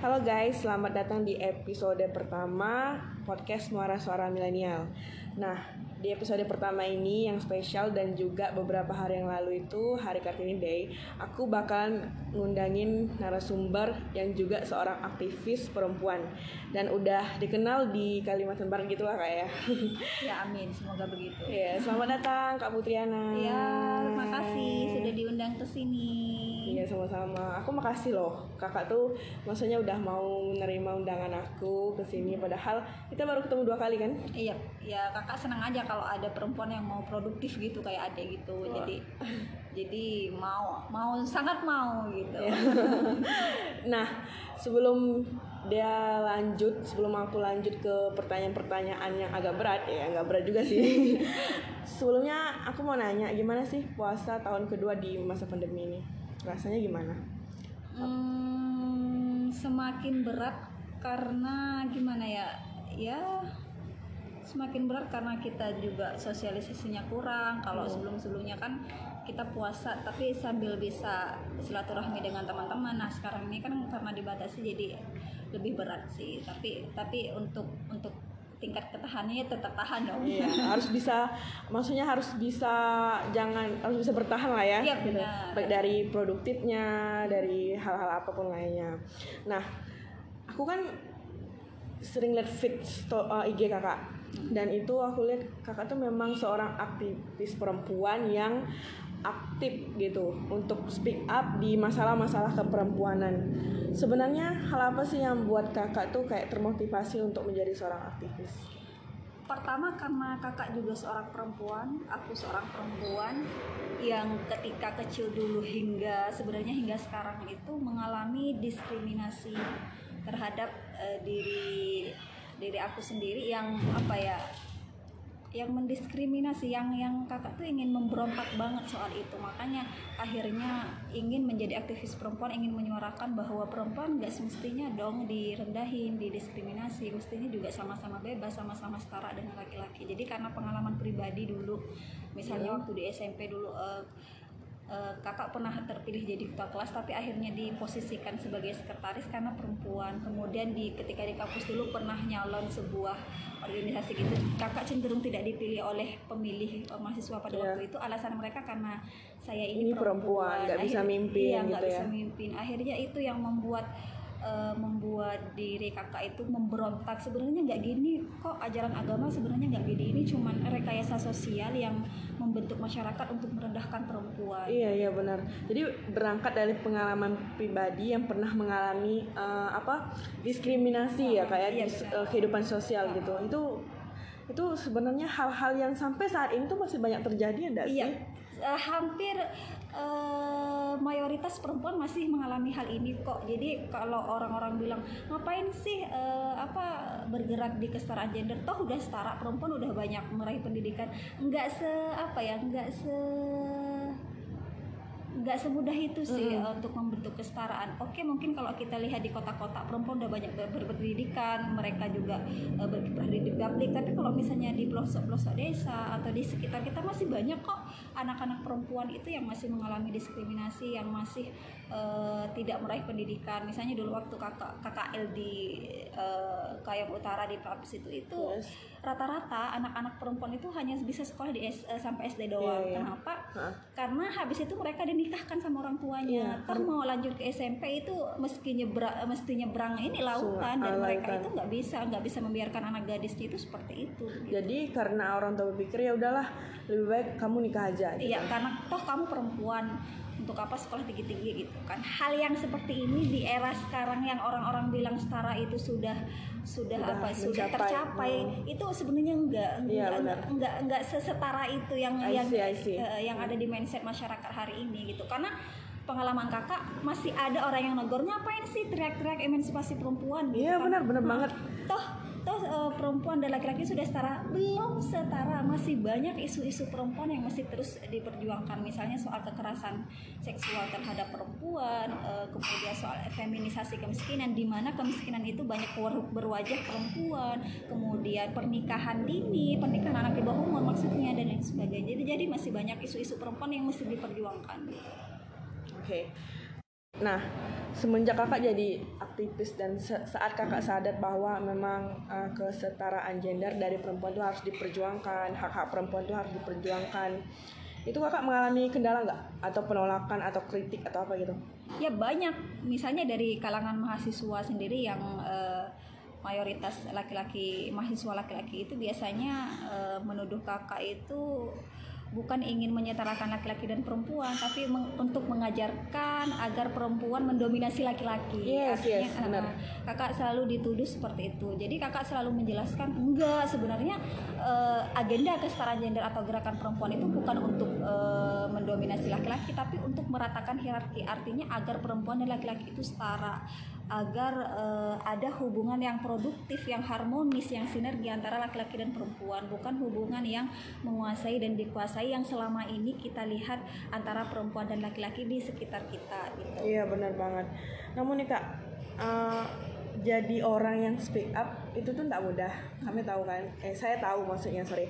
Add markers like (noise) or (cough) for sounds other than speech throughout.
Halo guys, selamat datang di episode pertama podcast Muara Suara Milenial. Nah, di episode pertama ini yang spesial dan juga beberapa hari yang lalu itu hari Kartini Day, aku bakalan ngundangin narasumber yang juga seorang aktivis perempuan dan udah dikenal di Kalimantan Barat gitulah kayak. (laughs) Ya amin, semoga begitu. ya, selamat datang Kak Putriana. Ya, terima kasih sudah diundang ke sini. Iya sama-sama. Aku makasih loh, kakak tuh maksudnya udah mau menerima undangan aku ke sini. Padahal kita baru ketemu dua kali kan? Iya, ya kakak senang aja kalau ada perempuan yang mau produktif gitu kayak adek gitu. Wah. Jadi jadi mau mau sangat mau gitu. Iya. (laughs) nah, sebelum dia lanjut, sebelum aku lanjut ke pertanyaan-pertanyaan yang agak berat ya, nggak berat juga sih. (laughs) Sebelumnya aku mau nanya, gimana sih puasa tahun kedua di masa pandemi ini? Rasanya gimana? Hmm, semakin berat karena gimana ya? Ya semakin berat karena kita juga sosialisasinya kurang. Kalau sebelum-sebelumnya kan kita puasa tapi sambil bisa silaturahmi dengan teman-teman. Nah, sekarang ini kan karena dibatasi jadi lebih berat sih. Tapi tapi untuk untuk tingkat ketahanannya tetap tahan dong. Iya, harus bisa, maksudnya harus bisa, jangan harus bisa bertahan lah ya. Iya, gitu. Baik dari produktifnya, dari hal-hal apa pun lainnya. Nah, aku kan sering lihat feed uh, IG kakak, dan itu aku lihat kakak tuh memang seorang aktivis perempuan yang aktif gitu untuk speak up di masalah-masalah keperempuanan. Sebenarnya hal apa sih yang buat kakak tuh kayak termotivasi untuk menjadi seorang aktivis? Pertama karena kakak juga seorang perempuan, aku seorang perempuan yang ketika kecil dulu hingga sebenarnya hingga sekarang itu mengalami diskriminasi terhadap eh, diri diri aku sendiri yang apa ya yang mendiskriminasi yang yang kakak tuh ingin memberontak banget soal itu. Makanya akhirnya ingin menjadi aktivis perempuan ingin menyuarakan bahwa perempuan nggak semestinya dong direndahin didiskriminasi. Mestinya juga sama-sama bebas sama-sama setara dengan laki-laki. Jadi karena pengalaman pribadi dulu misalnya waktu di SMP dulu eh, eh, kakak pernah terpilih jadi ketua kelas tapi akhirnya diposisikan sebagai sekretaris karena perempuan kemudian di ketika di kampus dulu pernah nyalon sebuah organisasi gitu kakak cenderung tidak dipilih oleh pemilih eh, mahasiswa pada Iya. waktu itu alasan mereka karena saya ini, Ini perempuan, nggak bisa mimpin iya gitu bisa ya. mimpin akhirnya itu yang membuat eh, membuat diri kakak itu memberontak sebenarnya nggak gini kok ajaran agama sebenarnya nggak gini ini cuman rekayasa sosial yang membentuk masyarakat untuk merendahkan perempuan Iya iya benar. Jadi berangkat dari pengalaman pribadi yang pernah mengalami eh, apa diskriminasi ya kayak Iya, di benar. eh, kehidupan sosial gitu. Itu itu sebenarnya hal-hal yang sampai saat ini tuh masih banyak terjadi enggak sih? Iya, eh, hampir mayoritas perempuan masih mengalami hal ini kok. Jadi kalau orang-orang bilang ngapain sih eh, apa bergerak di kesetaraan gender, toh udah setara perempuan udah banyak meraih pendidikan. Enggak se apa ya, enggak se nggak semudah itu sih eh, untuk membentuk kesetaraan. Oke, mungkin kalau kita lihat di kota-kota perempuan udah banyak ber- ber- berpendidikan, mereka juga eh, berkiprah di publik. Tapi kalau misalnya di pelosok-pelosok desa atau di sekitar kita masih banyak kok anak-anak perempuan itu yang masih mengalami diskriminasi, yang masih eh, tidak meraih pendidikan. Misalnya dulu waktu kakak KKL di eh, Kayam Utara di Papis itu itu Yes. rata-rata anak-anak perempuan itu hanya bisa sekolah di S- eh, sampai SD doang. Iya, iya. Kenapa? Hah? karena habis itu mereka dinikahkan sama orang tuanya Iya, Ntar mau lanjut ke SMP itu meski nyebrang mesti nyebrang ini lautan dan ah, mereka lautan. itu nggak bisa nggak bisa membiarkan anak gadisnya itu seperti itu gitu. Jadi karena orang tua berpikir ya udahlah lebih baik kamu nikah aja. Gitu. iya karena toh kamu perempuan untuk apa sekolah tinggi-tinggi gitu kan hal yang seperti ini di era sekarang yang orang-orang bilang setara itu sudah sudah, Sudah apa sudah mencapai. tercapai Hmm. itu sebenarnya enggak Iya, enggak, enggak enggak sesetara itu yang I yang see, I see. eh, yang ada di mindset masyarakat hari ini gitu karena pengalaman kakak masih ada orang yang negor ngapain sih teriak-teriak emansipasi perempuan gitu Iya kan. benar benar Nah, banget. toh toh eh, perempuan dan laki-laki sudah setara belum setara. Masih banyak isu-isu perempuan yang masih terus diperjuangkan. Misalnya soal kekerasan seksual terhadap perempuan eh, kemudian soal feminisasi kemiskinan di mana kemiskinan itu banyak ber- berwajah perempuan. Kemudian pernikahan dini pernikahan anak di bawah umur maksudnya dan lain sebagainya. Jadi jadi masih banyak isu-isu perempuan yang mesti diperjuangkan. Oke. Nah semenjak kakak jadi aktivis dan saat kakak sadar bahwa memang uh, kesetaraan gender dari perempuan itu harus diperjuangkan hak-hak perempuan itu harus diperjuangkan itu kakak mengalami kendala nggak? Atau penolakan atau kritik atau apa gitu? Ya banyak. Misalnya dari kalangan mahasiswa sendiri yang uh, mayoritas laki-laki mahasiswa laki-laki itu biasanya uh, menuduh kakak itu bukan ingin menyetarakan laki-laki dan perempuan tapi meng, untuk mengajarkan agar perempuan mendominasi laki-laki. Yes, Artinya, yes, benar. Uh, kakak selalu dituduh seperti itu. Jadi kakak selalu menjelaskan enggak sebenarnya uh, agenda kesetaraan gender atau gerakan perempuan itu bukan untuk uh, mendominasi laki-laki tapi untuk meratakan hierarki. Artinya agar perempuan dan laki-laki itu setara agar uh, ada hubungan yang produktif, yang harmonis, yang sinergi antara laki-laki dan perempuan, bukan hubungan yang menguasai dan dikuasai yang selama ini kita lihat antara perempuan dan laki-laki di sekitar kita. Gitu. Iya benar banget. Namun nih kak, uh, jadi orang yang speak up itu tuh tak mudah. Kami tahu kan? Eh saya tahu maksudnya sorry.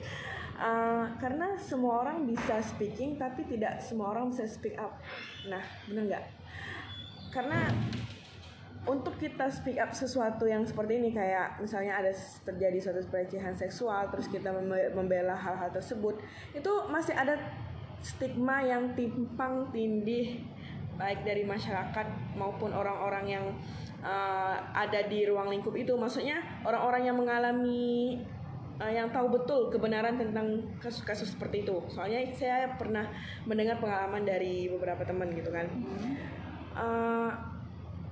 Uh, karena semua orang bisa speaking tapi tidak semua orang bisa speak up. Nah benar nggak? Karena untuk kita speak up sesuatu yang seperti ini kayak misalnya ada terjadi suatu pelecehan seksual terus kita membela hal-hal tersebut itu masih ada stigma yang timpang tindih baik dari masyarakat maupun orang-orang yang uh, ada di ruang lingkup itu. Maksudnya orang-orang yang mengalami uh, yang tahu betul kebenaran tentang kasus-kasus seperti itu. Soalnya saya pernah mendengar pengalaman dari beberapa teman gitu kan. Uh,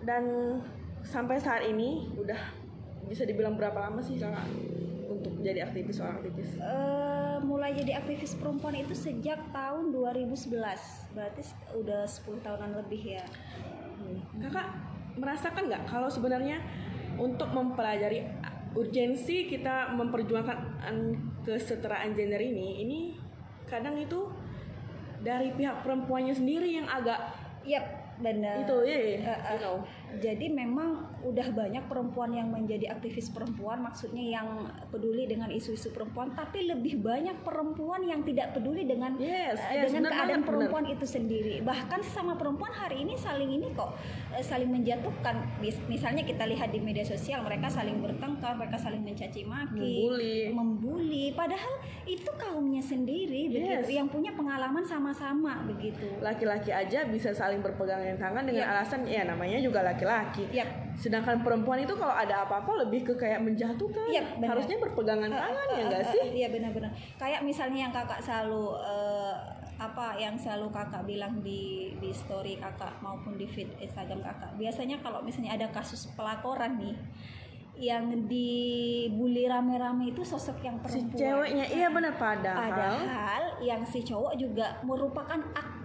dan sampai saat ini udah bisa dibilang berapa lama sih kakak untuk jadi aktivis seorang aktivis? Uh, mulai jadi aktivis perempuan itu sejak tahun 2011 berarti udah 10 tahunan lebih ya. Hmm. Kakak merasakan nggak kalau sebenarnya untuk mempelajari urgensi kita memperjuangkan kesetaraan gender ini, ini kadang itu dari pihak perempuannya sendiri yang agak Yap, benar itu ya yeah, uh, uh, you know. Jadi memang udah banyak perempuan yang menjadi aktivis perempuan maksudnya yang peduli dengan isu-isu perempuan tapi lebih banyak perempuan yang tidak peduli dengan yes, uh, yes, dengan benar, keadaan benar, perempuan benar. itu sendiri bahkan sama perempuan hari ini saling ini kok uh, saling menjatuhkan misalnya kita lihat di media sosial mereka saling bertengkar mereka saling mencaci maki membuli membuli padahal itu kaumnya sendiri yes. begitu yang punya pengalaman sama-sama begitu laki-laki aja bisa saling berpegang bergandengan tangan dengan yep. alasan ya namanya juga laki-laki. Yep. Sedangkan perempuan itu kalau ada apa-apa lebih ke kayak menjatuhkan. Yep, Harusnya berpegangan uh, tangan uh, uh, ya enggak uh, sih? Iya benar-benar. Kayak misalnya yang kakak selalu uh, apa yang selalu kakak bilang di di story kakak maupun di feed Instagram kakak. Biasanya kalau misalnya ada kasus pelaporan nih yang dibully rame-rame itu sosok yang perempuan. Si ceweknya iya benar padahal. Padahal yang si cowok juga merupakan aktor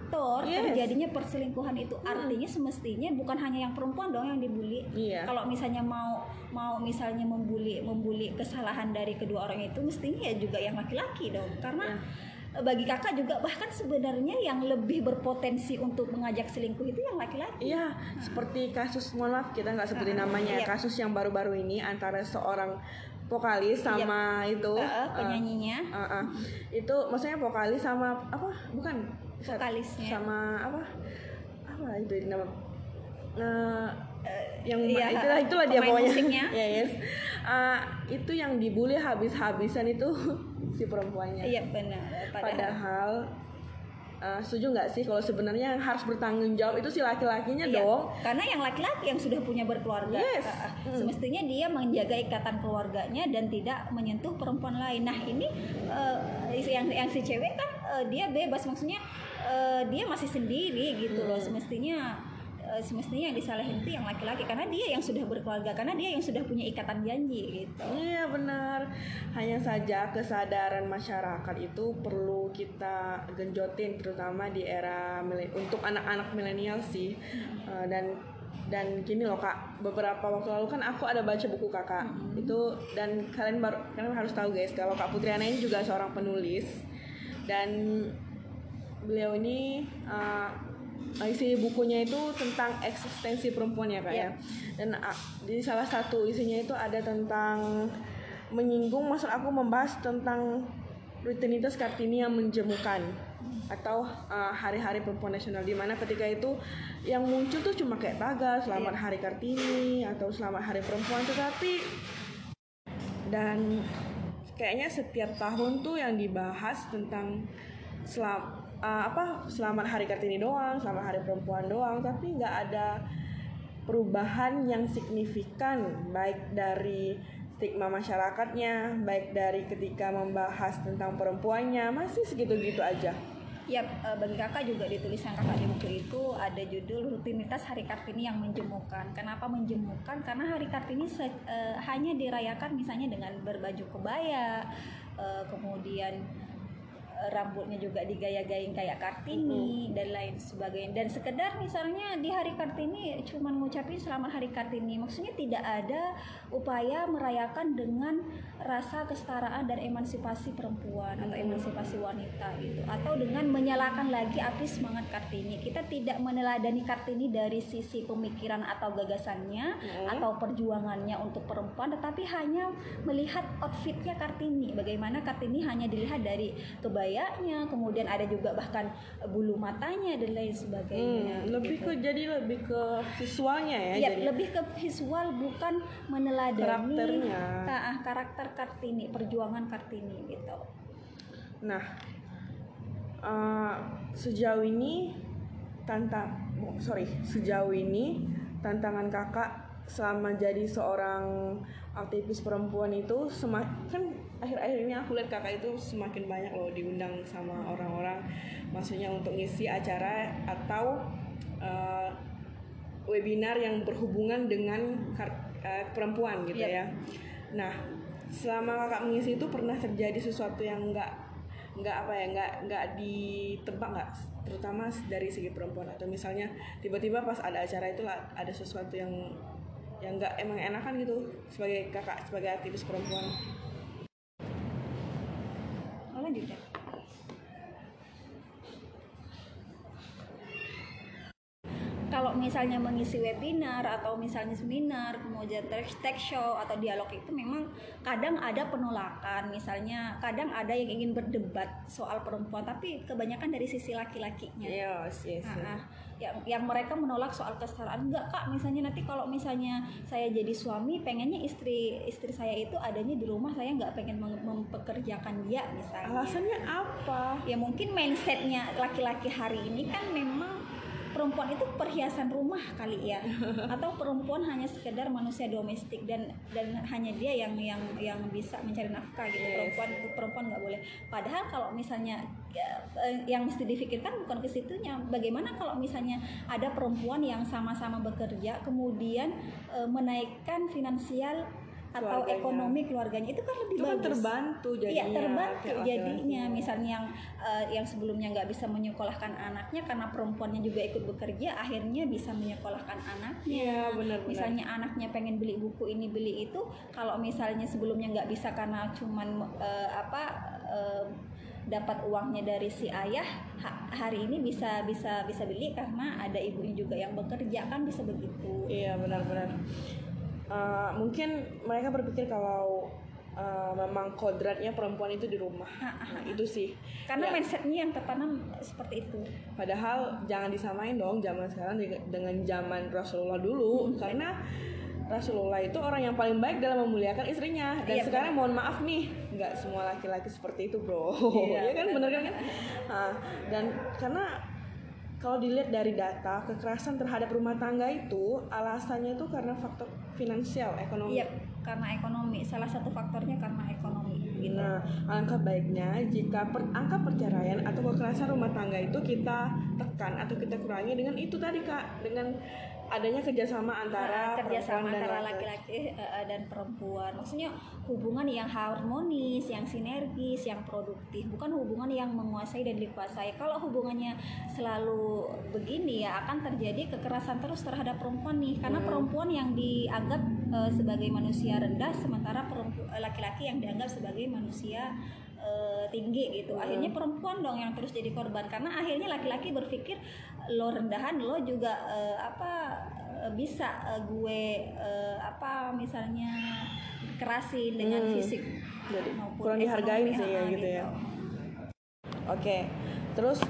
yes. terjadinya perselingkuhan itu. Hmm. Artinya semestinya bukan hanya yang perempuan dong yang dibully. Iya. Kalau misalnya mau mau misalnya membuli membuli kesalahan dari kedua orang itu mestinya ya juga yang laki-laki dong. Karena yeah bagi kakak juga bahkan sebenarnya yang lebih berpotensi untuk mengajak selingkuh itu yang laki-laki. Iya, nah. seperti kasus mohon maaf kita nggak sebutin uh, namanya, iya. kasus yang baru-baru ini antara seorang vokalis iya. sama iya. itu uh, penyanyinya. Uh, uh, uh. Itu maksudnya vokalis sama apa? Bukan vokalisnya. Sama apa? Apa itu nama? Uh, yang iya, itulah itulah dia pokoknya. Musiknya. (laughs) ya yes. Uh, itu yang dibully habis-habisan itu (laughs) si perempuannya. Iya benar. Padahal, Padahal uh, setuju nggak sih kalau sebenarnya yang harus bertanggung jawab itu si laki-lakinya iya, dong? Karena yang laki-laki yang sudah punya berkeluarga, yes. uh, semestinya dia menjaga ikatan keluarganya dan tidak menyentuh perempuan lain. Nah ini uh, yang yang si cewek kan uh, dia bebas, maksudnya uh, dia masih sendiri gitu hmm. loh. Semestinya Eh, semestinya yang disalahin itu yang laki-laki karena dia yang sudah berkeluarga karena dia yang sudah punya ikatan janji gitu. Iya benar. Hanya saja kesadaran masyarakat itu perlu kita genjotin terutama di era untuk anak-anak milenial sih. Hmm. Uh, dan dan gini loh kak beberapa waktu lalu kan aku ada baca buku kakak hmm. itu dan kalian baru kalian harus tahu guys kalau kak Putriana ini juga seorang penulis dan beliau ini uh, isi bukunya itu tentang eksistensi perempuan ya kak yeah. ya dan uh, di salah satu isinya itu ada tentang menyinggung maksud aku membahas tentang rutinitas kartini yang menjemukan atau uh, hari-hari perempuan nasional di mana ketika itu yang muncul tuh cuma kayak tagar selamat Iya. hari kartini atau selamat hari perempuan tetapi dan kayaknya setiap tahun tuh yang dibahas tentang selam uh, apa selamat hari kartini doang selamat hari perempuan doang tapi nggak ada perubahan yang signifikan baik dari stigma masyarakatnya baik dari ketika membahas tentang perempuannya masih segitu-gitu aja Ya, bagi kakak juga di tulisan kakak di buku itu ada judul rutinitas Hari Kartini yang menjemukan. Kenapa menjemukan? Karena Hari Kartini se- eh, hanya dirayakan misalnya dengan berbaju kebaya, eh, kemudian rambutnya juga digaya-gayain kayak Kartini dan lain sebagainya. Dan sekedar misalnya di Hari Kartini cuman ngucapin selamat Hari Kartini. Maksudnya tidak ada upaya merayakan dengan rasa kesetaraan dan emansipasi perempuan atau emansipasi wanita gitu atau dengan menyalakan lagi api semangat Kartini. Kita tidak meneladani Kartini dari sisi pemikiran atau gagasannya atau perjuangannya untuk perempuan tetapi hanya melihat outfitnya Kartini. Bagaimana Kartini hanya dilihat dari kebayanya, kemudian ada juga bahkan bulu matanya dan lain sebagainya. Hmm, lebih gitu. ke jadi lebih ke visualnya ya, Ya, jadi lebih ke visual bukan meneladani Karakternya. Ah, ah, karakter Kartini, perjuangan Kartini gitu. Nah, eh, sejauh ini tantang, oh, sorry, sejauh ini tantangan kakak selama jadi seorang aktivis perempuan itu semakin akhir-akhir ini aku lihat kakak itu semakin banyak loh diundang sama orang-orang, maksudnya untuk ngisi acara atau eh, webinar yang berhubungan dengan eh, perempuan gitu Yep. ya. Nah, selama kakak mengisi itu pernah terjadi sesuatu yang enggak nggak apa ya nggak nggak ditebak nggak terutama dari segi perempuan atau misalnya tiba-tiba pas ada acara itu ada sesuatu yang yang nggak emang enakan gitu sebagai kakak sebagai aktivis perempuan Oh, lanjut ya. Kalau misalnya mengisi webinar atau misalnya seminar, kemudian tech show atau dialog itu memang kadang ada penolakan. Misalnya kadang ada yang ingin berdebat soal perempuan, tapi kebanyakan dari sisi laki-lakinya. yes yes, yes. Ah, ah. yang yang mereka menolak soal kesetaraan enggak kak misalnya nanti kalau misalnya saya jadi suami pengennya istri istri saya itu adanya di rumah saya nggak pengen mem- mempekerjakan dia misalnya alasannya apa ya mungkin mindsetnya laki-laki hari ini kan memang perempuan itu perhiasan rumah kali ya. (laughs) Atau perempuan hanya sekedar manusia domestik dan dan hanya dia yang yang yang bisa mencari nafkah gitu. Yes. perempuan itu perempuan nggak boleh. Padahal kalau misalnya ya, eh, yang mesti difikirkan bukan ke situnya. Bagaimana kalau misalnya ada perempuan yang sama-sama bekerja kemudian eh, menaikkan finansial atau Keluarganya. ekonomi keluarganya itu kan lebih itu kan bagus terbantu jadinya Iya terbantu laki-laki. jadinya misalnya yang eh, yang sebelumnya nggak bisa menyekolahkan anaknya karena perempuannya juga ikut bekerja akhirnya bisa menyekolahkan anaknya. Iya, benar-benar. Misalnya anaknya pengen beli buku ini beli itu kalau misalnya sebelumnya nggak bisa karena cuman eh, apa eh, dapat uangnya dari si ayah ha- hari ini bisa bisa bisa beli karena ada ibunya juga yang bekerja kan bisa begitu. Iya benar-benar. Eh, mungkin mereka berpikir kalau eh, memang kodratnya perempuan itu di rumah. Nah, itu sih. Karena Ya, mindsetnya yang tertanam seperti itu. Padahal jangan disamain dong zaman sekarang dengan- zaman Rasulullah dulu. Karena Rasulullah itu orang yang paling baik dalam memuliakan istrinya. Dan Iya, sekarang mohon maaf nih nggak semua laki-laki seperti itu bro. Iya, (laughs) Iya kan bener kan? Nah, dan karena kalau dilihat dari data kekerasan terhadap rumah tangga itu alasannya itu karena faktor finansial ekonomi Iya, karena ekonomi. Salah satu faktornya karena ekonomi. Gitu. Nah, angka baiknya jika per, angka perceraian atau kekerasan rumah tangga itu kita tekan atau kita kurangi dengan itu tadi kak, dengan adanya kerjasama antara Nah, kerjasama perempuan dan antara laki-laki. eh, dan perempuan. Maksudnya hubungan yang harmonis, yang sinergis, yang produktif, bukan hubungan yang menguasai dan dikuasai. Kalau hubungannya selalu begini ya akan terjadi kekerasan terus terhadap perempuan nih, karena Hmm. perempuan yang dianggap eh, sebagai manusia rendah, sementara laki-laki yang dianggap sebagai manusia eh, tinggi gitu. Hmm. Akhirnya perempuan dong yang terus jadi korban karena akhirnya laki-laki berpikir lo rendahan lo juga eh, apa eh, bisa eh, gue eh, apa misalnya kerasin dengan Hmm. fisik Jadi maupun kurang dihargain sih ya ah, gitu ya. Oke, terus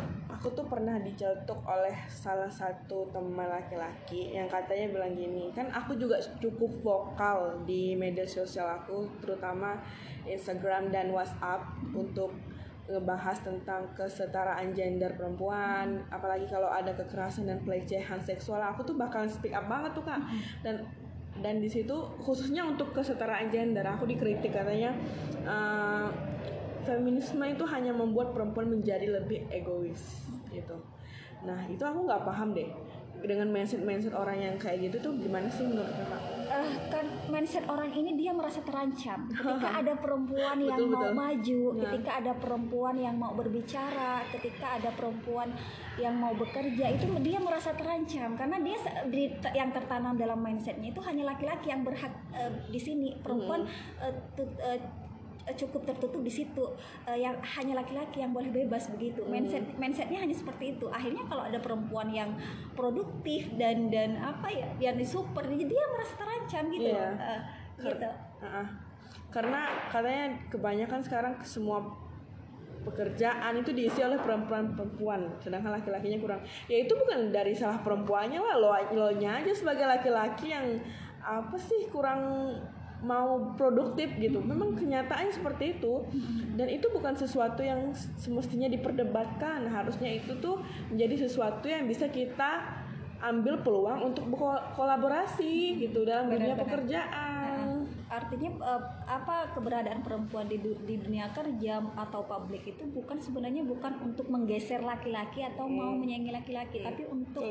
aku tuh pernah dicetuk oleh salah satu teman laki-laki yang katanya bilang gini kan aku juga cukup vokal di media sosial aku terutama Instagram dan WhatsApp untuk ngebahas tentang kesetaraan gender perempuan. Apalagi kalau ada kekerasan dan pelecehan seksual aku tuh bakalan speak up banget tuh kak. Dan dan di situ khususnya untuk kesetaraan gender aku dikritik katanya uh, feminisme itu hanya membuat perempuan menjadi lebih egois gitu nah itu aku nggak paham deh dengan mindset mindset orang yang kayak gitu tuh gimana sih menurut kakak? Uh, kan mindset orang ini dia merasa terancam (laughs) ketika ada perempuan yang Betul, mau betul. maju, Nah. ketika ada perempuan yang mau berbicara, ketika ada perempuan yang mau bekerja itu dia merasa terancam karena dia di- yang tertanam dalam mindsetnya itu hanya laki-laki yang berhak eh, di sini perempuan eh, tut- eh, cukup tertutup di situ Eh, yang hanya laki-laki yang boleh bebas begitu mindset mindsetnya hanya seperti itu akhirnya kalau ada perempuan yang produktif dan dan apa ya yang disupport dia dia merasa terancam gitu Iya. Eh, gitu Uh-uh. Karena katanya kebanyakan sekarang semua pekerjaan itu diisi oleh perempuan-perempuan, sedangkan laki-lakinya kurang. Ya itu bukan dari salah perempuannya lah, lo lo nya aja sebagai laki-laki yang apa sih kurang mau produktif gitu. Memang kenyataannya seperti itu. Dan itu bukan sesuatu yang semestinya diperdebatkan. Harusnya itu tuh menjadi sesuatu yang bisa kita ambil peluang untuk berkolaborasi gitu dalam dunia pekerjaan. Artinya eh, apa keberadaan perempuan di, du- di dunia kerja atau publik itu bukan sebenarnya bukan untuk menggeser laki-laki atau mau menyaingi laki-laki tapi untuk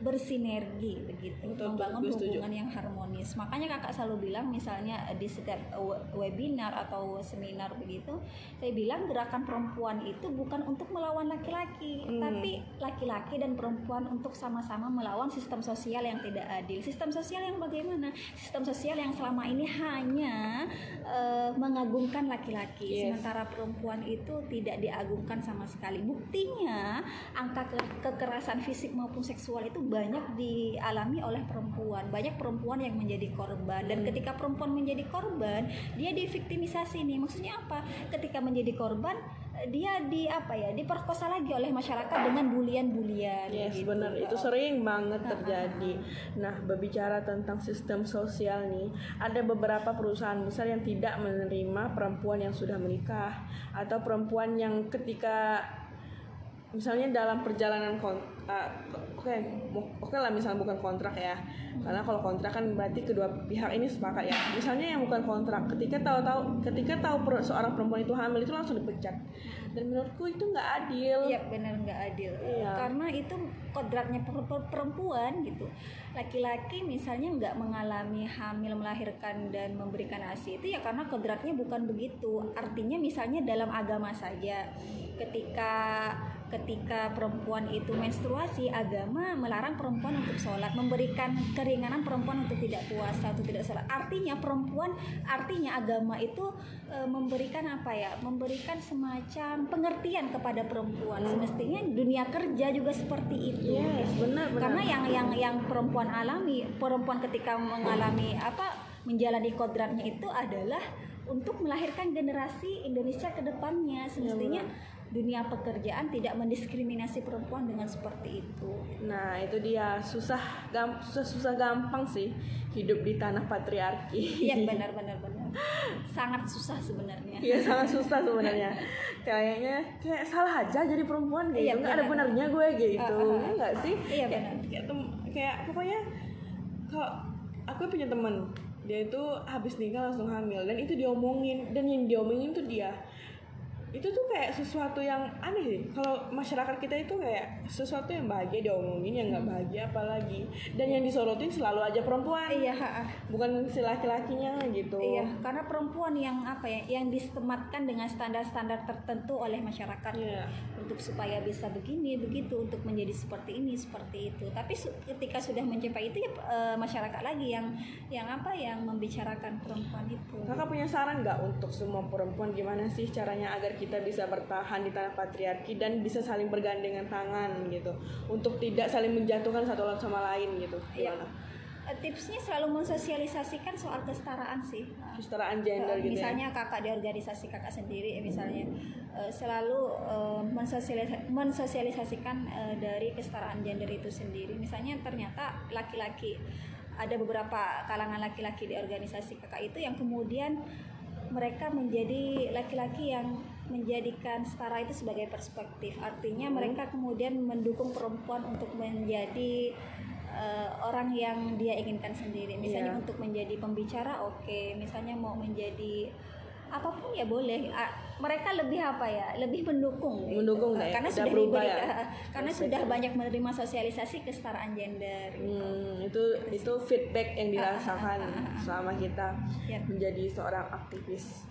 bersinergi begitu. Betul, membangun betul, gue setuju. hubungan yang harmonis. Makanya kakak selalu bilang misalnya eh, di setiap eh, we- webinar atau seminar begitu saya bilang gerakan perempuan itu bukan untuk melawan laki-laki Hmm. tapi laki-laki dan perempuan untuk sama-sama melawan sistem sosial yang tidak adil. Sistem sosial yang bagaimana? Sistem sosial yang selama ini hanya eh, mengagungkan laki-laki. Yes. sementara perempuan itu tidak diagungkan sama sekali. Buktinya angka ke- kekerasan fisik maupun seksual itu banyak dialami oleh perempuan. Banyak perempuan yang menjadi korban. Dan ketika perempuan menjadi korban dia diviktimisasi nih. Maksudnya apa? Ketika menjadi korban dia di apa ya diperkosa lagi oleh masyarakat dengan bulian-bulian Yes, gitu. benar. Itu sering banget terjadi. Nah, berbicara tentang sistem sosial nih, ada beberapa perusahaan besar yang tidak menerima perempuan yang sudah menikah atau perempuan yang ketika misalnya dalam perjalanan uh, oke mo- oke lah misalnya bukan kontrak ya. Karena kalau kontrak kan berarti kedua pihak ini sepakat ya. Misalnya yang bukan kontrak ketika tahu-tahu ketika tahu per- seorang perempuan itu hamil itu langsung dipecat. Dan menurutku itu nggak adil. Iya benar nggak adil. Iya. karena itu kodratnya per- per- perempuan gitu. Laki-laki misalnya nggak mengalami hamil melahirkan dan memberikan asi itu ya karena kodratnya bukan begitu. Artinya misalnya dalam agama saja ketika ketika perempuan itu menstruasi agama melarang perempuan untuk sholat memberikan keringanan perempuan untuk tidak puasa untuk tidak sholat. Artinya perempuan artinya agama itu e, memberikan apa ya? Memberikan semacam pengertian kepada perempuan. Semestinya dunia kerja juga seperti itu. Yes benar benar. Karena yang yang yang perempuan alami perempuan ketika mengalami apa menjalani kodratnya itu adalah untuk melahirkan generasi Indonesia ke depannya. Semestinya dunia pekerjaan tidak mendiskriminasi perempuan dengan seperti itu Nah itu dia susah gam susah susah gampang sih hidup di tanah patriarki. iya (laughs) benar benar benar sangat susah sebenarnya Iya sangat susah sebenarnya. Kayaknya kayak salah aja jadi perempuan gitu. Iya, nggak ada benar. benarnya gue gitu. Ah, ah, ah. Iya sih? Iya, Kayak- benar. Kayak, kayak pokoknya kalau aku punya temen dia itu habis nikah langsung hamil dan itu diomongin dan yang diomongin tuh dia itu tuh kayak sesuatu yang aneh sih. Kalau masyarakat kita itu kayak sesuatu yang bahagia diomongin yang nggak bahagia apalagi. Dan yang disorotin selalu aja perempuan. Iya bukan si laki-lakinya gitu. Iya, karena perempuan yang apa ya, yang disematkan dengan standar-standar tertentu oleh masyarakat. Iya. untuk supaya bisa begini, begitu, untuk menjadi seperti ini, seperti itu. Tapi su- ketika sudah mencapai itu ya eh, masyarakat lagi yang yang apa, yang membicarakan perempuan itu. Kakak punya saran nggak untuk semua perempuan? Gimana sih caranya agar kita bisa bertahan di tanah patriarki dan bisa saling bergandengan tangan gitu. Untuk tidak saling menjatuhkan satu sama lain gitu. Iya. gimana? Eh, tipsnya selalu mensosialisasikan soal kesetaraan sih. Kesetaraan gender Eh, gitu misalnya kakak di organisasi kakak sendiri eh, misalnya. Selalu mensosialis- mensosialisasikan dari kesetaraan gender itu sendiri. Misalnya ternyata laki-laki ada beberapa kalangan laki-laki di organisasi kakak itu yang kemudian mereka menjadi laki-laki yang menjadikan setara itu sebagai perspektif artinya mereka kemudian mendukung perempuan untuk menjadi eh, orang yang dia inginkan sendiri misalnya Iya. untuk menjadi pembicara oke misalnya mau menjadi apa pun ya boleh Ah, mereka lebih apa ya lebih mendukung gitu. Mendukung ya, karena udah sudah berubah diberi ya. (laughs) karena sudah banyak menerima sosialisasi kesetaraan gender gitu. Hmm, itu itu feedback yang dirasakan (laughs) selama kita Ya. menjadi seorang aktivis.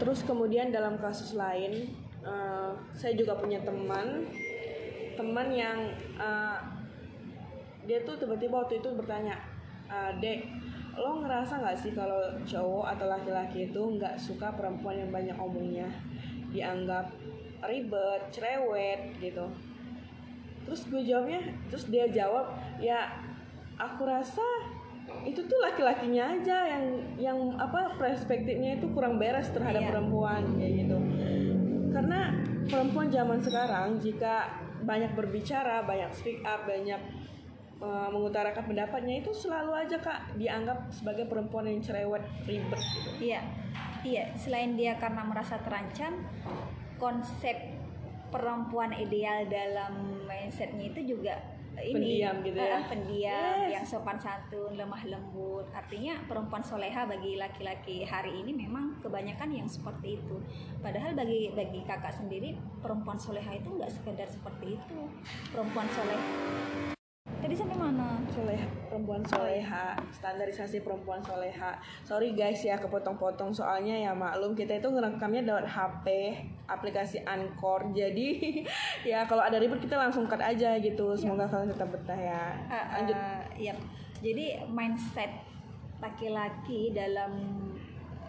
Terus kemudian dalam kasus lain, eh, saya juga punya teman, teman yang eh, dia tuh tiba-tiba waktu itu bertanya, "Eh, dek, lo ngerasa nggak sih kalau cowok atau laki-laki itu nggak suka perempuan yang banyak omongnya, dianggap ribet, cerewet gitu." terus gue jawabnya terus dia jawab ya aku rasa itu tuh laki-lakinya aja yang yang apa perspektifnya itu kurang beres terhadap Iya. perempuan kayak gitu karena perempuan zaman sekarang jika banyak berbicara banyak speak up banyak uh, mengutarakan pendapatnya itu selalu aja kak dianggap sebagai perempuan yang cerewet ribet gitu Iya, iya. Selain dia karena merasa terancam, konsep perempuan ideal dalam mindsetnya itu juga ini Pendiam gitu ya. pendiam, Yes. yang sopan santun, lemah lembut. Artinya perempuan soleha bagi laki-laki hari ini memang kebanyakan yang seperti itu. Padahal bagi bagi kakak sendiri perempuan soleha itu nggak sekedar seperti itu. Perempuan soleha. Tadi sampai mana? soleha perempuan soleha. Standarisasi perempuan soleha. Sorry guys ya kepotong-potong soalnya ya maklum. Kita itu ngerekamnya lewat HP aplikasi Anchor. Jadi (laughs) ya kalau ada ribut kita langsung cut aja gitu. Semoga kalian tetap betah ya. Eh, lanjut. eh, iya. Jadi mindset laki-laki dalam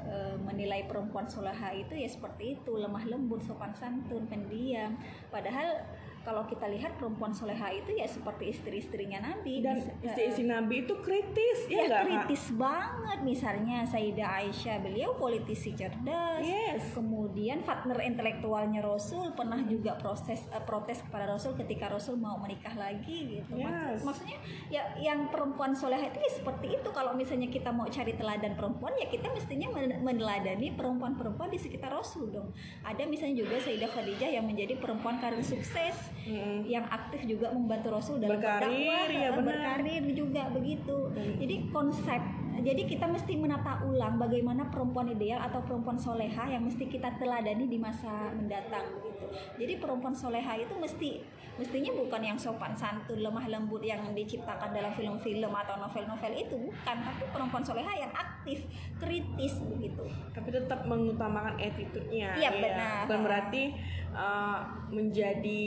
eh, menilai perempuan soleha itu ya seperti itu. Lemah lembut sopan santun pendiam. Padahal kalau kita lihat perempuan soleha itu ya seperti istri-istrinya Nabi. Dan Bis- eh, istri-istri Nabi itu kritis ya ya kritis banget. Misalnya Sayyidah Aisyah beliau politisi cerdas. Yes. kemudian partner intelektualnya Rasul pernah juga proses eh, protes kepada Rasul ketika Rasul mau menikah lagi gitu. Maksud- Yes. maksudnya ya yang perempuan soleh itu ya seperti itu. Kalau misalnya kita mau cari teladan perempuan ya kita mestinya men- meneladani perempuan-perempuan di sekitar Rasul dong. Ada misalnya juga Sayyidah Khadijah yang menjadi perempuan karir sukses Mm-mm. yang aktif juga membantu Rasul dalam Berkarir, berdakwah, ya benar. berkarir juga begitu. Dan- Jadi konsep, jadi kita mesti menata ulang bagaimana perempuan ideal atau perempuan soleha yang mesti kita teladani di masa mendatang begitu. Jadi perempuan soleha itu mesti mestinya bukan yang sopan santun, lemah lembut yang diciptakan dalam film-film atau novel-novel itu bukan, tapi perempuan soleha yang aktif, kritis begitu. tapi tetap mengutamakan attitude-nya Iya, ya. benar. bukan berarti uh, menjadi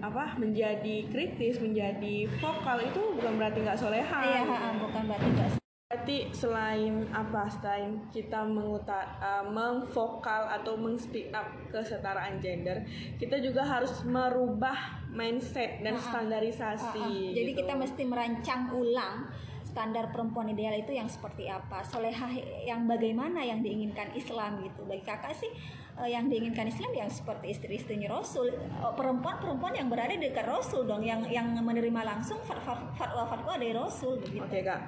apa menjadi kritis menjadi vokal itu bukan berarti nggak soleha Iya, gitu. bukan berarti enggak Berarti selain apa selain kita mengutar uh, memvokal atau mengspeak up kesetaraan gender, kita juga harus merubah mindset dan Ah, ah. standarisasi. Ah, ah. Jadi gitu. kita mesti merancang ulang standar perempuan ideal itu yang seperti apa, solehah yang bagaimana yang diinginkan Islam gitu. Bagi kakak sih eh, yang diinginkan Islam yang seperti istri-istrinya Rasul, Eh, perempuan-perempuan yang berada di dekat Rasul dong, yang yang menerima langsung fat- fat- fatwa-fatwa dari Rasul begitu. Oke kak,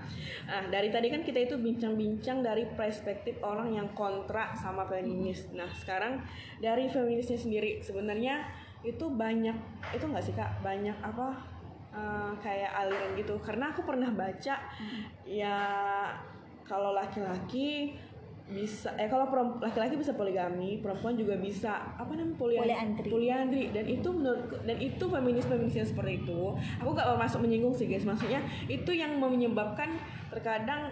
nah dari tadi kan kita itu bincang-bincang dari perspektif orang yang kontra sama feminis. Nah sekarang dari feminisnya sendiri sebenarnya itu banyak itu nggak sih kak banyak apa eh, kayak aliran gitu? Karena aku pernah baca ya kalau laki-laki bisa eh kalau laki-laki bisa poligami perempuan juga bisa apa namanya polian- Poliandri. poliandri dan itu menurut dan itu feminis feminis yang seperti itu aku gak mau masuk menyinggung sih guys maksudnya itu yang menyebabkan terkadang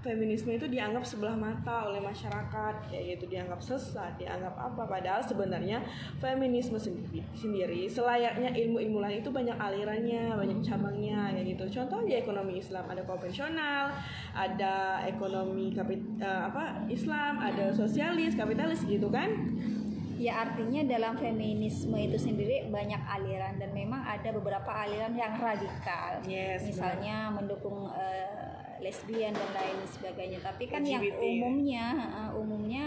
feminisme itu dianggap sebelah mata oleh masyarakat kayak gitu dianggap sesat dianggap apa. Padahal sebenarnya feminisme sendiri, sendiri selayaknya ilmu-ilmu lain itu banyak alirannya banyak cabangnya kayak gitu. Contoh aja ekonomi Islam. Ada konvensional ada ekonomi kapit eh, apa Islam ada sosialis kapitalis gitu kan Ya artinya dalam feminisme itu sendiri banyak aliran dan memang ada beberapa aliran yang radikal. Yes, Misalnya mendukung eh, lesbian dan lain sebagainya. Tapi kan yang LGBT. umumnya eh, umumnya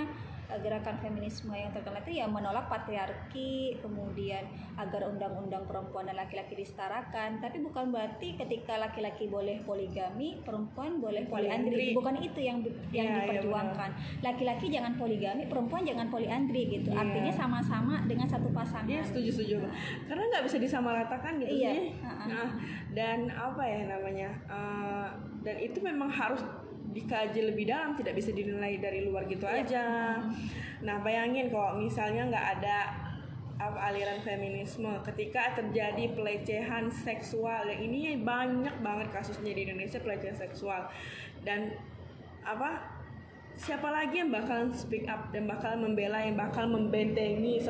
gerakan feminisme yang terkenal itu ya menolak patriarki, kemudian agar undang-undang perempuan dan laki-laki disetarakan. Tapi bukan berarti ketika laki-laki boleh poligami, perempuan boleh poliandri. Bukan itu yang yang Iya, iya, diperjuangkan. Laki-laki jangan poligami, perempuan jangan poliandri gitu. Iya. Artinya sama-sama dengan satu pasangan. Iya setuju setuju karena nggak bisa disamaratakan Iya, sih ha-ha. nah, dan apa ya namanya eh, dan itu memang harus dikaji lebih dalam tidak bisa dinilai dari luar gitu Iya. aja nah bayangin kalau misalnya nggak ada aliran feminisme ketika terjadi pelecehan seksual yang ini banyak banget kasusnya di Indonesia pelecehan seksual dan apa siapa lagi yang bakal speak up dan bakal membela yang bakal membentengi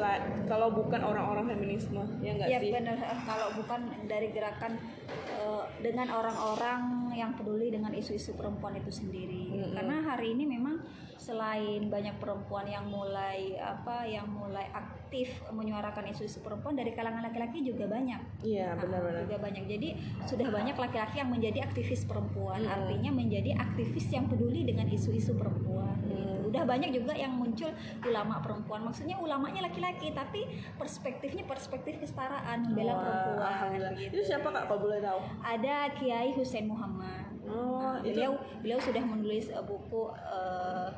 kalau bukan orang-orang feminisme ya nggak Ya sih benar Eh, kalau bukan dari gerakan eh, dengan orang-orang yang peduli dengan isu-isu perempuan itu sendiri. Mm-mm. Karena hari ini memang selain banyak perempuan yang mulai apa yang mulai aktif menyuarakan isu-isu perempuan dari kalangan laki-laki juga banyak. iya Nah, benar-benar juga banyak. Jadi sudah banyak laki-laki yang menjadi aktivis perempuan, Mm. artinya menjadi aktivis yang peduli dengan isu-isu perempuan. Mm. gitu. Udah banyak juga yang muncul ulama perempuan. Maksudnya ulamanya laki-laki, tapi perspektifnya perspektif kesetaraan membela perempuan. gitu. itu siapa kak kalau boleh tahu Ada Kiai Hussein Muhammad. oh Nah, itu beliau beliau sudah menulis eh, buku eh,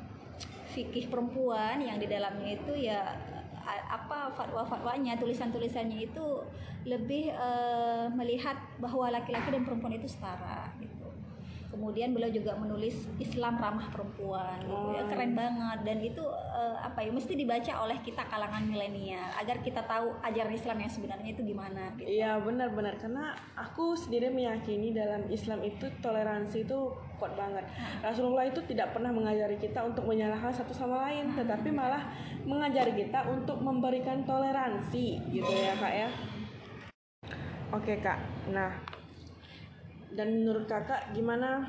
fikih perempuan yang di dalamnya itu ya apa fatwa-fatwanya tulisan-tulisannya itu lebih eh, melihat bahwa laki-laki dan perempuan itu setara. Kemudian beliau juga menulis Islam ramah perempuan gitu ya. Oh. Keren banget dan itu eh, apa ya mesti dibaca oleh kita kalangan milenial agar kita tahu ajaran Islam yang sebenarnya itu gimana gitu. Iya benar-benar karena aku sendiri meyakini dalam Islam itu toleransi itu kuat banget. Rasulullah itu tidak pernah mengajari kita untuk menyalahkan satu sama lain, tetapi malah mengajari kita untuk memberikan toleransi gitu ya kak ya. Oke kak, nah dan menurut kakak gimana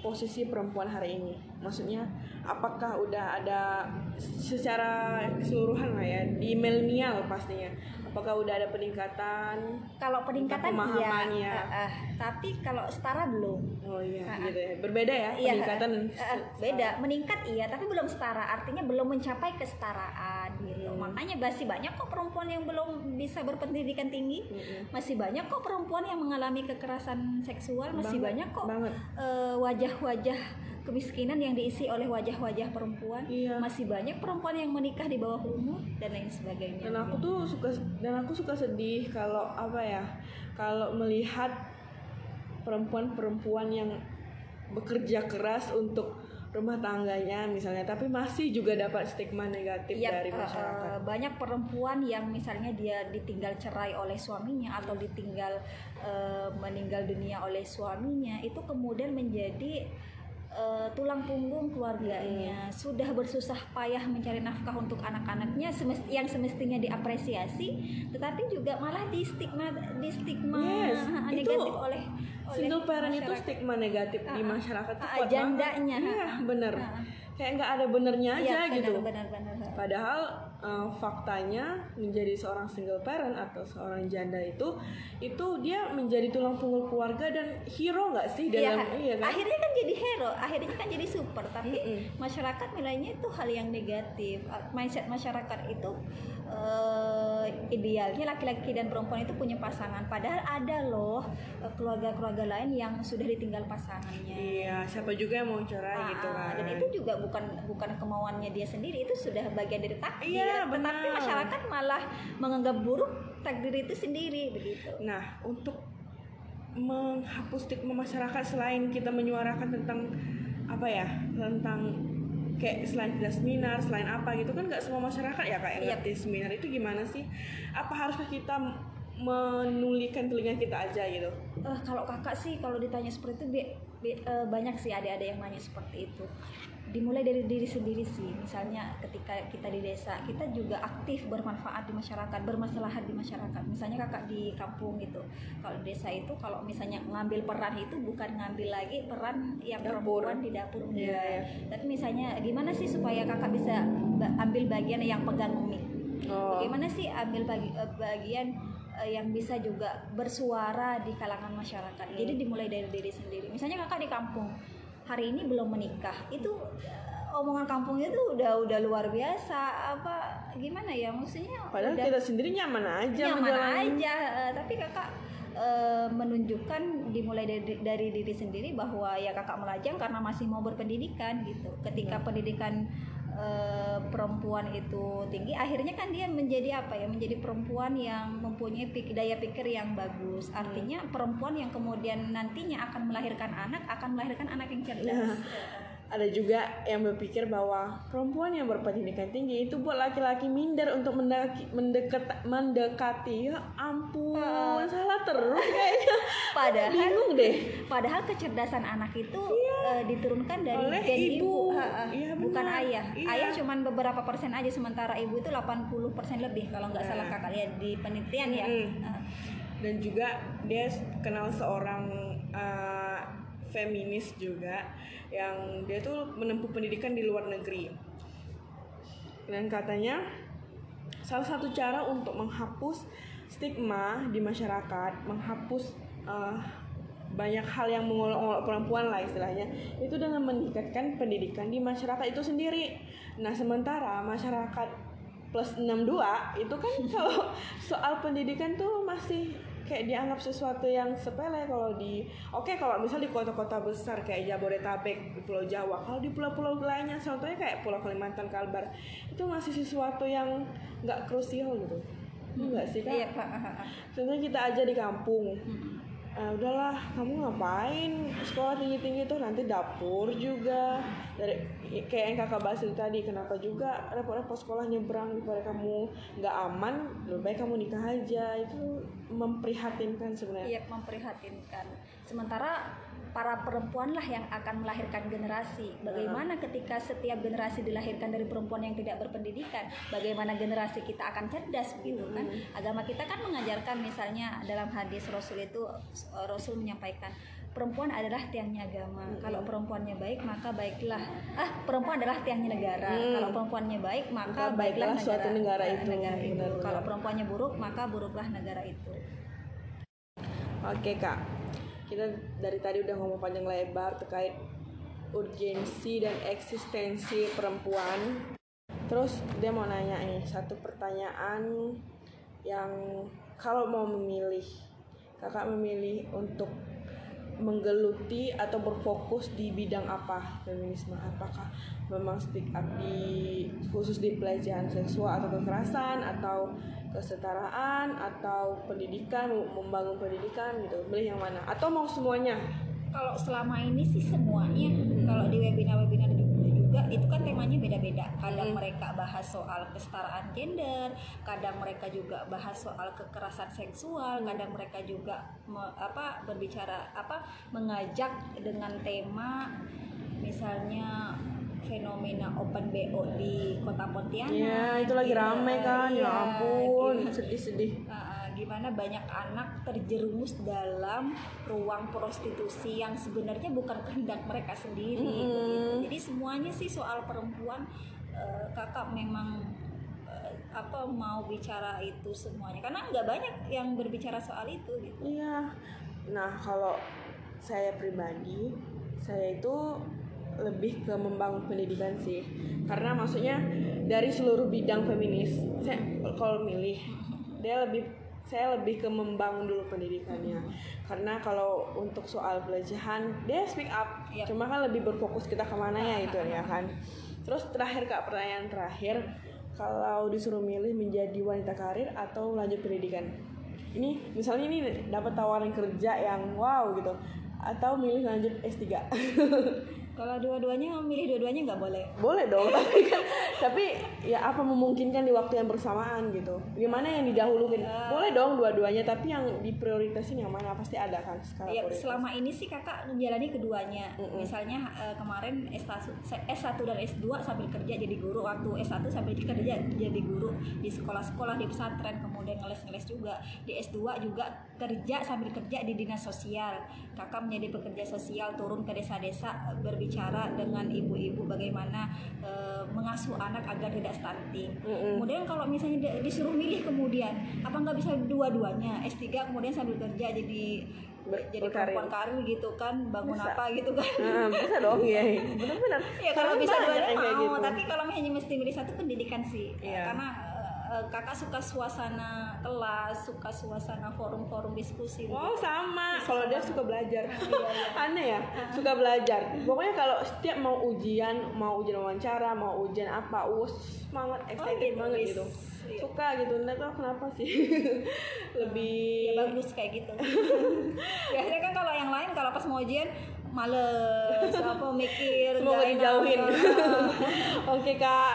posisi perempuan hari ini? Maksudnya apakah udah ada secara keseluruhan lah ya di milenial pastinya? Apakah udah ada peningkatan? Kalau peningkatan iya, pemahamannya. eh, eh, tapi kalau setara belum. Oh iya, ah. gitu ya. Berbeda ya Iya, peningkatan. eh, eh, beda. Meningkat iya, tapi belum setara. Artinya belum mencapai kesetaraan gitu. Hmm. Makanya masih banyak kok perempuan yang belum bisa berpendidikan tinggi. Mm-mm. Masih banyak kok perempuan yang mengalami kekerasan seksual. Masih Banget, banyak kok eh, wajah-wajah kemiskinan yang diisi oleh wajah-wajah perempuan. Iya. Masih banyak perempuan yang menikah di bawah umur dan lain sebagainya. Dan aku tuh suka dan aku suka sedih kalau apa ya? Kalau melihat perempuan-perempuan yang bekerja keras untuk rumah tangganya misalnya tapi masih juga dapat stigma negatif Iya, dari eh, masyarakat. eh, banyak perempuan yang misalnya dia ditinggal cerai oleh suaminya atau ditinggal eh, meninggal dunia oleh suaminya itu kemudian menjadi eh, tulang punggung keluarganya sudah bersusah payah mencari nafkah untuk anak-anaknya semest- yang semestinya diapresiasi tetapi juga malah di stigma di stigma Yes, itu negatif oleh oleh Single parent itu stigma negatif di masyarakat tuh Ah, kuat jandanya. banget. Iya, bener. ah. Kayak nggak ada benernya aja Iya, benar, gitu. benar, benar, benar. Padahal eh, faktanya menjadi seorang single parent atau seorang janda itu itu dia menjadi tulang punggung keluarga dan hero nggak sih Iya, dalam iya kan? akhirnya kan jadi hero, akhirnya kan jadi super, tapi Mm-mm. masyarakat nilainya itu hal yang negatif. Uh, Mindset masyarakat itu eh, idealnya laki-laki dan perempuan itu punya pasangan, padahal ada loh eh, keluarga-keluarga lain yang sudah ditinggal pasangannya. Iya, siapa juga yang mau cerai Ah, gitu kan. Dan itu juga bukan bukan kemauannya dia sendiri, itu sudah bagian dari takdir. Iya, Tetapi benar. masyarakat malah menganggap buruk takdir itu sendiri begitu. Nah, untuk menghapus stigma masyarakat selain kita menyuarakan tentang apa ya tentang kayak selain seminar selain apa gitu kan nggak semua masyarakat ya kayak Iya. ngerti seminar itu gimana sih apa haruskah kita menulikan telinga kita aja gitu. Eh, kalau kakak sih kalau ditanya seperti itu be- be- eh, banyak sih adik-adik yang nanya seperti itu. Dimulai dari diri sendiri sih. Misalnya ketika kita di desa kita juga aktif bermanfaat di masyarakat bermaslahat di masyarakat. Misalnya kakak di kampung gitu. Kalau di desa itu kalau misalnya ngambil peran itu bukan ngambil lagi peran yang Dapur. perempuan di dapur enggak. iya. tapi misalnya gimana sih supaya kakak bisa ambil bagian yang pegang mic oh. Bagaimana sih ambil bagi, eh, bagian yang bisa juga bersuara di kalangan masyarakat. Jadi dimulai dari diri sendiri. Misalnya kakak di kampung hari ini belum menikah, itu eh, omongan kampungnya tuh udah udah luar biasa. Apa gimana ya maksudnya? padahal udah kita sendiri nyaman aja nyaman menjalani. aja. eh, tapi kakak eh, menunjukkan dimulai dari, dari diri sendiri bahwa ya kakak melajang karena masih mau berpendidikan gitu. Ketika pendidikan eh, perempuan itu tinggi, akhirnya kan dia menjadi apa ya? Menjadi perempuan yang mempunyai pik- daya pikir yang bagus. Artinya perempuan yang kemudian nantinya akan melahirkan anak, akan melahirkan anak yang cerdas. Ada juga yang berpikir bahwa perempuan yang berpendidikan tinggi itu buat laki-laki minder untuk mendaki, mendekat, mendekati ya ampun Ah. salah terus kayaknya (laughs) Padahal bingung deh Padahal kecerdasan anak itu eh, diturunkan dari Oleh gen ibu. ibu, Ha, ha. Iya, bukan benar. ayah. Iya. Ayah cuman beberapa persen aja sementara ibu itu 80 persen lebih kalau nggak salah kakak lihat di penelitian ya. Ah, dan juga dia kenal seorang uh, feminis juga yang dia tuh menempuh pendidikan di luar negeri. Dan katanya salah satu cara untuk menghapus stigma di masyarakat menghapus uh, banyak hal yang mengolok-olok perempuan lah istilahnya itu dengan meningkatkan pendidikan di masyarakat itu sendiri. Nah sementara masyarakat plus 62 itu kan (laughs) kalau soal pendidikan tuh masih kayak dianggap sesuatu yang sepele kalau di oke kalau misal di kota-kota besar kayak Jabodetabek di Pulau Jawa kalau di pulau-pulau lainnya contohnya kayak Pulau Kalimantan Kalbar itu masih sesuatu yang nggak krusial gitu enggak sih kak Iya, Pak. Contohnya kita aja di kampung. Ah, udahlah kamu ngapain? Sekolah tinggi tinggi tuh nanti dapur juga. Dari kayak yang kakak bahas itu tadi kenapa juga repot-repot sekolah nyebrang daripada kamu nggak aman? Lebih baik kamu nikah aja. Itu memprihatinkan sebenarnya. Iya, memprihatinkan. Sementara para perempuan lah yang akan melahirkan generasi. Bagaimana ketika setiap generasi dilahirkan dari perempuan yang tidak berpendidikan? Bagaimana generasi kita akan cerdas begitu kan? Agama kita kan mengajarkan misalnya dalam hadis Rasul itu eh, Rasul menyampaikan perempuan adalah tiangnya agama. Kalau perempuannya baik maka baiklah. Ah, perempuan adalah tiangnya negara. Hmm. Kalau perempuannya baik Maka maka, baiklah baiklah suatu negara itu. negara itu. Kalau perempuannya buruk maka buruklah negara itu. Oke kak, kita dari tadi udah ngomong panjang lebar terkait urgensi dan eksistensi perempuan. Terus dia mau nanya nih satu pertanyaan yang kalau mau memilih, kakak memilih untuk menggeluti atau berfokus di bidang apa feminisme? Apakah memang speak up di khusus di pelecehan seksual atau kekerasan atau kesetaraan atau pendidikan membangun pendidikan gitu. Milih yang mana? Atau mau semuanya? Kalau selama ini sih semuanya. Kalau di webinar-webinar juga itu kan temanya beda-beda. Kadang Hmm. mereka bahas soal kesetaraan gender, kadang mereka juga bahas soal kekerasan seksual, kadang mereka juga me- apa berbicara apa mengajak dengan tema misalnya fenomena open BO di Kota Pontianak. ya itu lagi gitu. rame kan ya Iya, ampun sedih-sedih Uh, gimana banyak anak terjerumus dalam ruang prostitusi yang sebenarnya bukan kehendak mereka sendiri Mm-mm. begitu. jadi semuanya sih soal perempuan uh, kakak memang uh, apa mau bicara itu semuanya karena nggak banyak yang berbicara soal itu gitu Iya. Nah, kalau saya pribadi, saya itu lebih ke membangun pendidikan sih. Karena maksudnya dari seluruh bidang feminis, saya kalau milih dia lebih saya lebih ke membangun dulu pendidikannya. Karena kalau untuk soal pelecehan, dia speak up. Iya. Cuma kan lebih berfokus kita ke mana ya itu ya kan. Terus terakhir kak pertanyaan terakhir, kalau disuruh milih menjadi wanita karir atau lanjut pendidikan, ini misalnya ini dapat tawaran kerja yang wow gitu atau milih lanjut S3 (laughs) Kalau dua-duanya memilih dua-duanya nggak boleh. boleh dong (laughs) tapi kan tapi ya apa memungkinkan di waktu yang bersamaan gitu gimana yang didahulukan boleh dong dua-duanya tapi yang diprioritasin yang mana pasti ada kan skala Ya, prioritas. selama ini sih kakak menjalani keduanya. Mm-mm. Misalnya eh, kemarin S1, S1 dan S2 sambil kerja jadi guru, waktu S1 sambil kerja jadi guru di sekolah-sekolah di pesantren, kemudian ngeles-ngeles juga. Di S2 juga kerja sambil kerja di dinas sosial. Kakak menjadi pekerja sosial turun ke desa-desa eh, berbicara dengan ibu-ibu bagaimana eh, mengasuh anak agar tidak stunting. Mm-mm. Kemudian kalau misalnya di- disuruh milih kemudian apa nggak bisa dua-duanya S3 kemudian sambil kerja jadi jadi berkarir. perempuan karir gitu kan bangun Bisa. apa gitu kan Nah, bisa dong ya (laughs) benar-benar ya kalau bisa kayak mau gitu. tapi kalau misalnya mesti milih satu pendidikan sih Iya. karena eh, kakak suka suasana kelas suka suasana forum-forum diskusi Oh gitu. sama, kalau dia suka belajar, (laughs) Iya, iya. (laughs) aneh ya, suka belajar. Pokoknya kalau setiap mau ujian, mau ujian wawancara, mau ujian apa, us semangat, excited gitu, banget gitu, Iya. suka gitu. Nggak tahu kenapa sih, (laughs) lebih ya bagus kayak gitu biasanya kan kalau yang lain kalau pas mau ujian males apa mikir semoga dijauhin. Oke kak,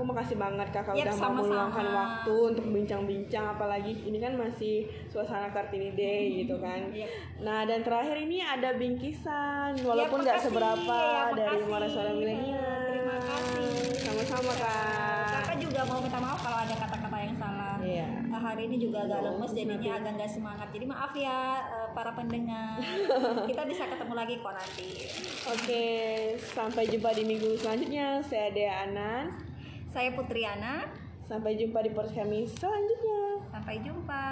aku makasih banget kakak Yap, udah mau sama-sama. meluangkan waktu untuk bincang-bincang, apalagi ini kan masih suasana Kartini Day gitu kan. Yap. Nah dan terakhir ini ada bingkisan, walaupun nggak makasih. seberapa Ya, dari. Muara Suara Milenial. Terima kasih. Sama-sama kak. Kakak juga mau minta maaf kalau ada kata-kata yang salah. Iya. Nah, hari ini juga agak lemes jadinya agak nggak semangat. Jadi maaf ya eh, para pendengar. (laughs) Kita bisa ketemu lagi kok nanti. Oke, sampai jumpa di minggu selanjutnya. Saya Dea Anan. Saya Putriana. Sampai jumpa di podcast kami selanjutnya. Sampai jumpa.